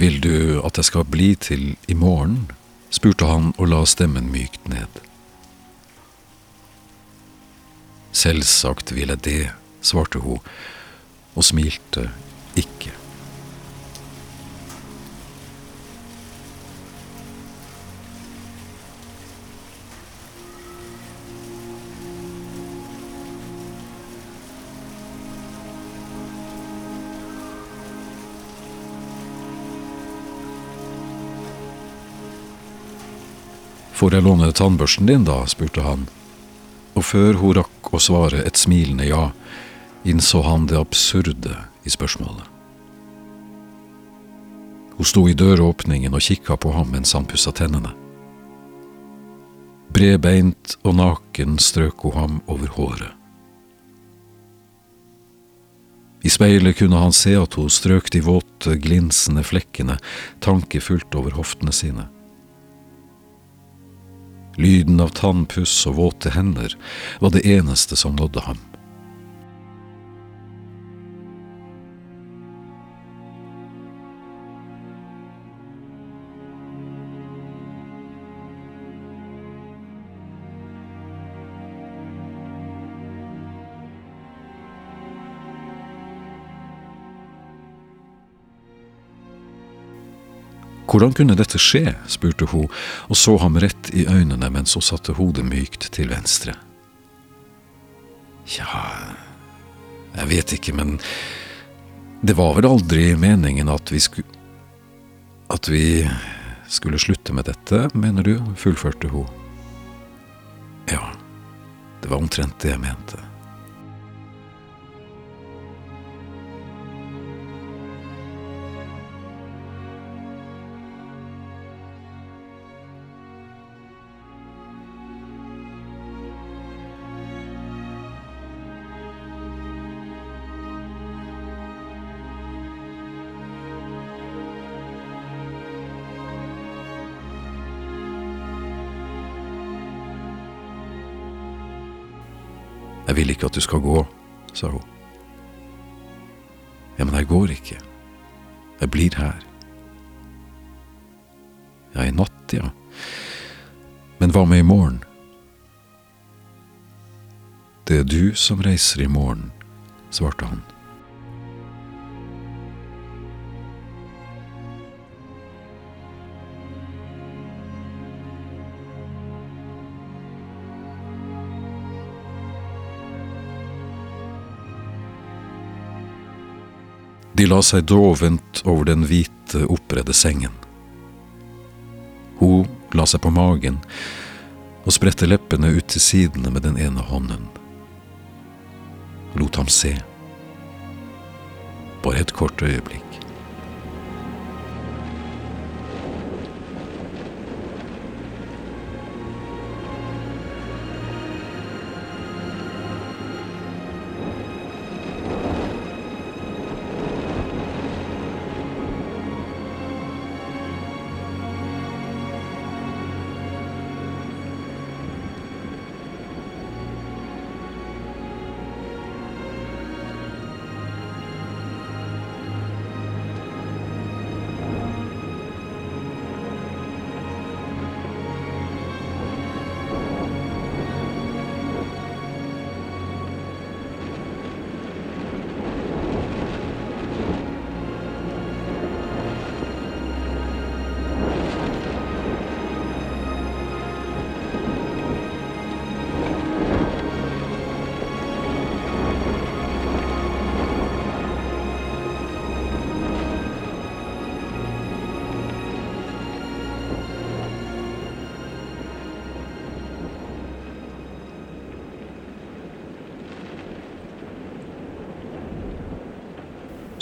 Vil du at jeg skal bli til i morgen? spurte han og la stemmen mykt ned. Selvsagt vil jeg det, svarte hun og smilte ikke. Får jeg låne tannbørsten din, da? spurte han, og før hun rakk å svare et smilende ja, innså han det absurde i spørsmålet. Hun sto i døråpningen og kikka på ham mens han pussa tennene. Bredbeint og naken strøk hun ham over håret. I speilet kunne han se at hun strøk de våte, glinsende flekkene tankefullt over hoftene sine. Lyden av tannpuss og våte hender var det eneste som nådde ham. Hvordan kunne dette skje, spurte hun og så ham rett i øynene mens hun satte hodet mykt til venstre. Tja, jeg vet ikke, men det var vel aldri meningen at vi skulle At vi skulle slutte med dette, mener du? fullførte hun. Ja, det var omtrent det jeg mente. Jeg vil ikke at du skal gå, sa hun. Ja, men jeg går ikke. Jeg blir her. Ja, i natt, ja. Men hva med i morgen? Det er du som reiser i morgen, svarte han. De la seg dovent over den hvite, oppredde sengen. Hun la seg på magen og spredte leppene ut til sidene med den ene hånden. Lot ham se. Bare et kort øyeblikk.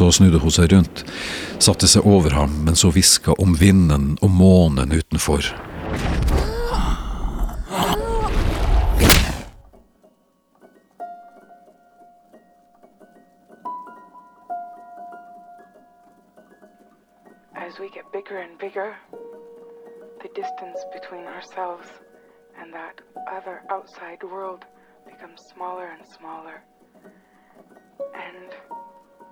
Så snudde hun seg rundt, satte seg over ham mens hun hviska om vinden og månen utenfor. As we get bigger and bigger, the distance between ourselves and that other outside world becomes smaller and smaller. And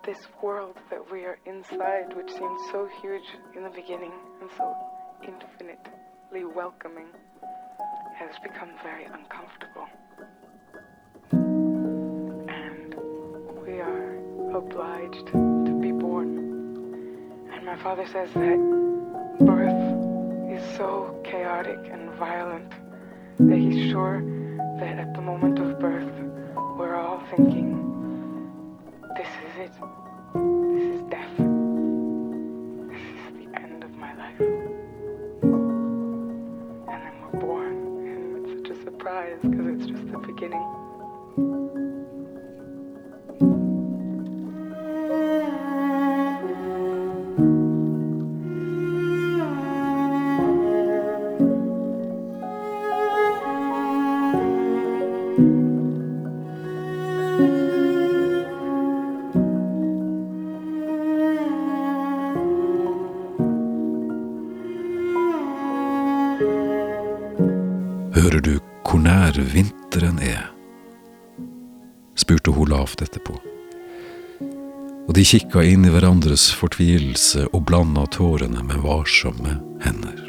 this world that we are inside, which seemed so huge in the beginning and so infinitely welcoming, has become very uncomfortable. And we are obliged to be born. And my father says that birth is so chaotic and violent that he's sure that at the moment of birth, we're all thinking, This is death. This is the end of my life. And then we're born, and it's such a surprise because it's just the beginning. De kikka inn i hverandres fortvilelse og blanda tårene med varsomme hender.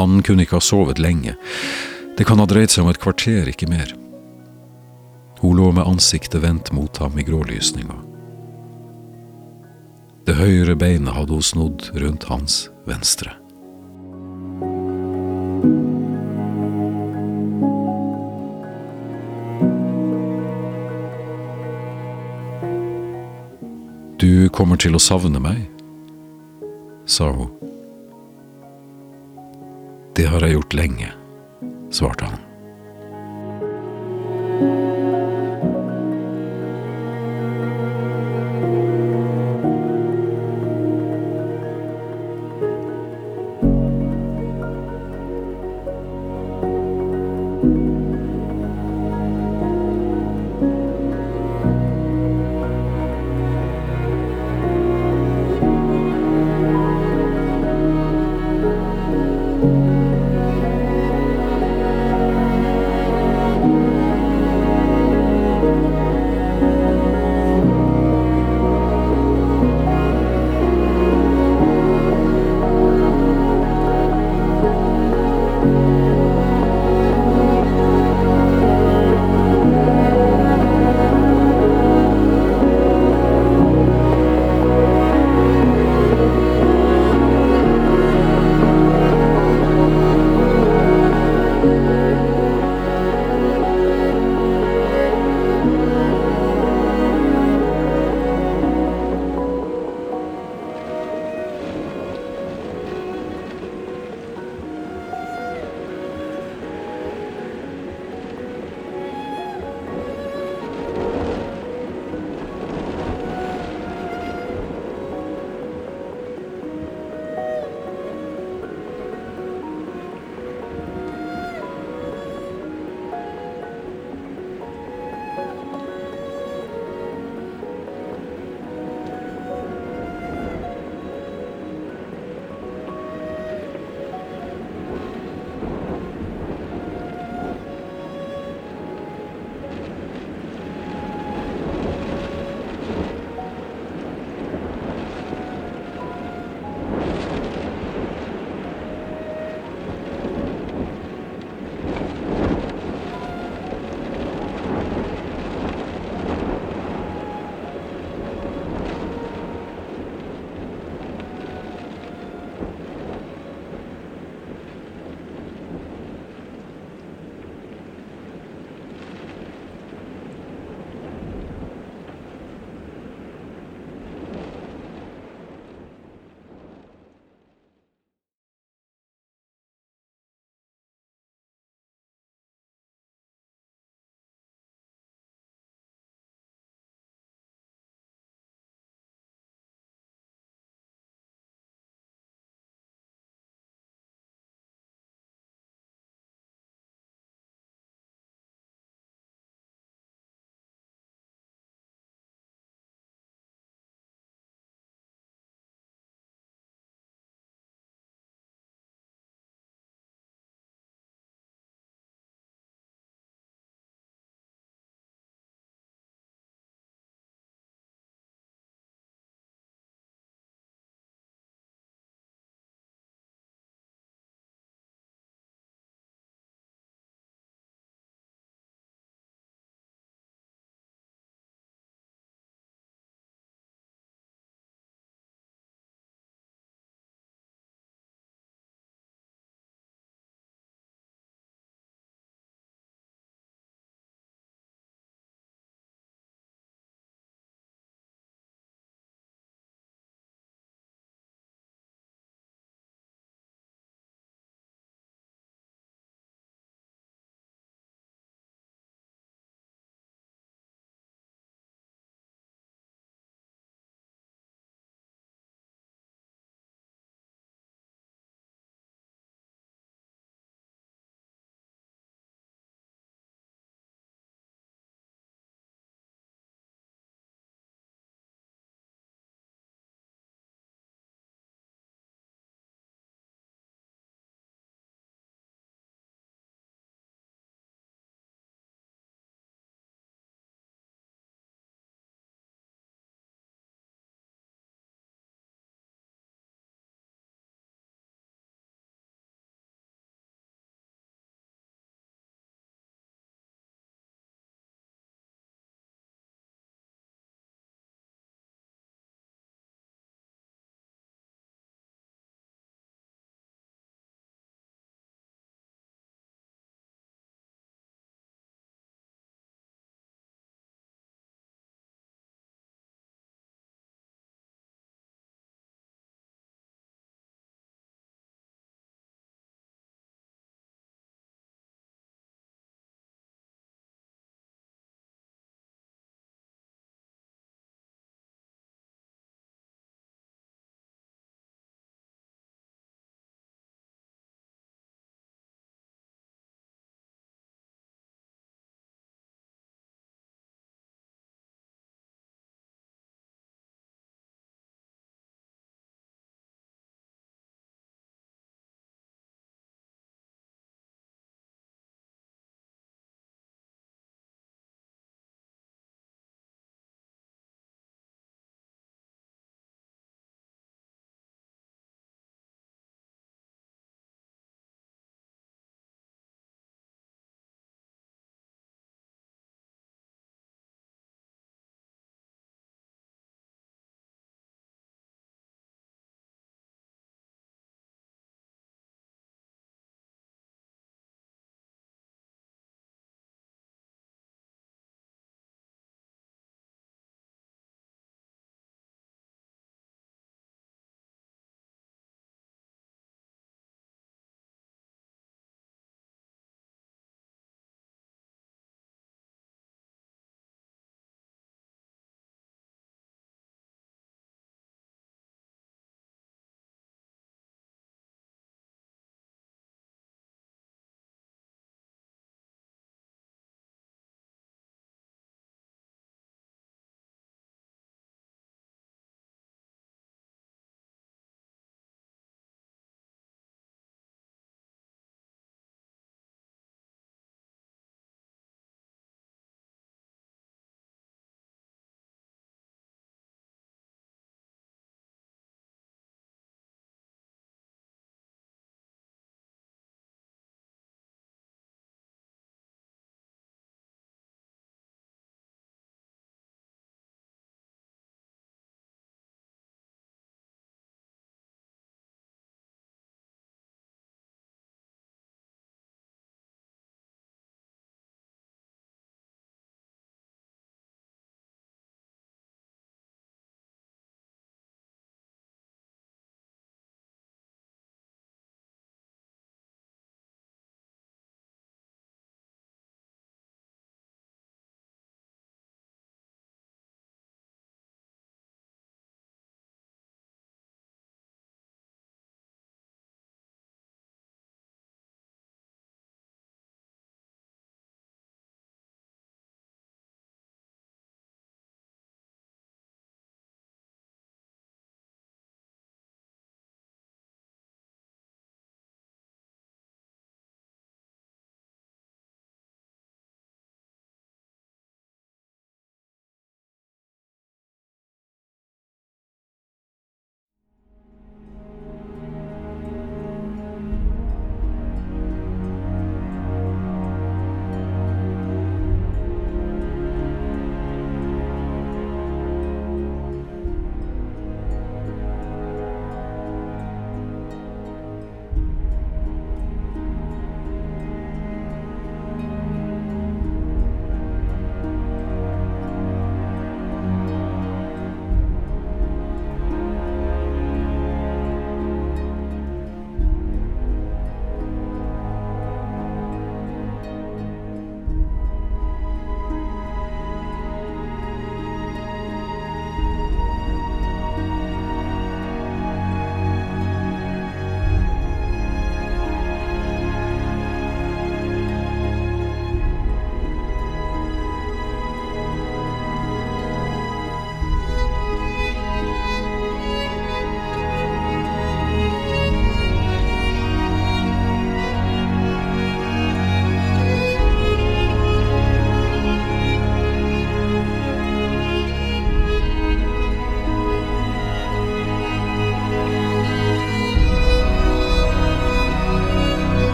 Han kunne ikke ha sovet lenge. Det kan ha dreid seg om et kvarter, ikke mer. Hun lå med ansiktet vendt mot ham i grålysninga. Det høyre beinet hadde hun snodd rundt hans venstre. Du kommer til å savne meg, sa hun. Det har jeg gjort lenge, svarte han.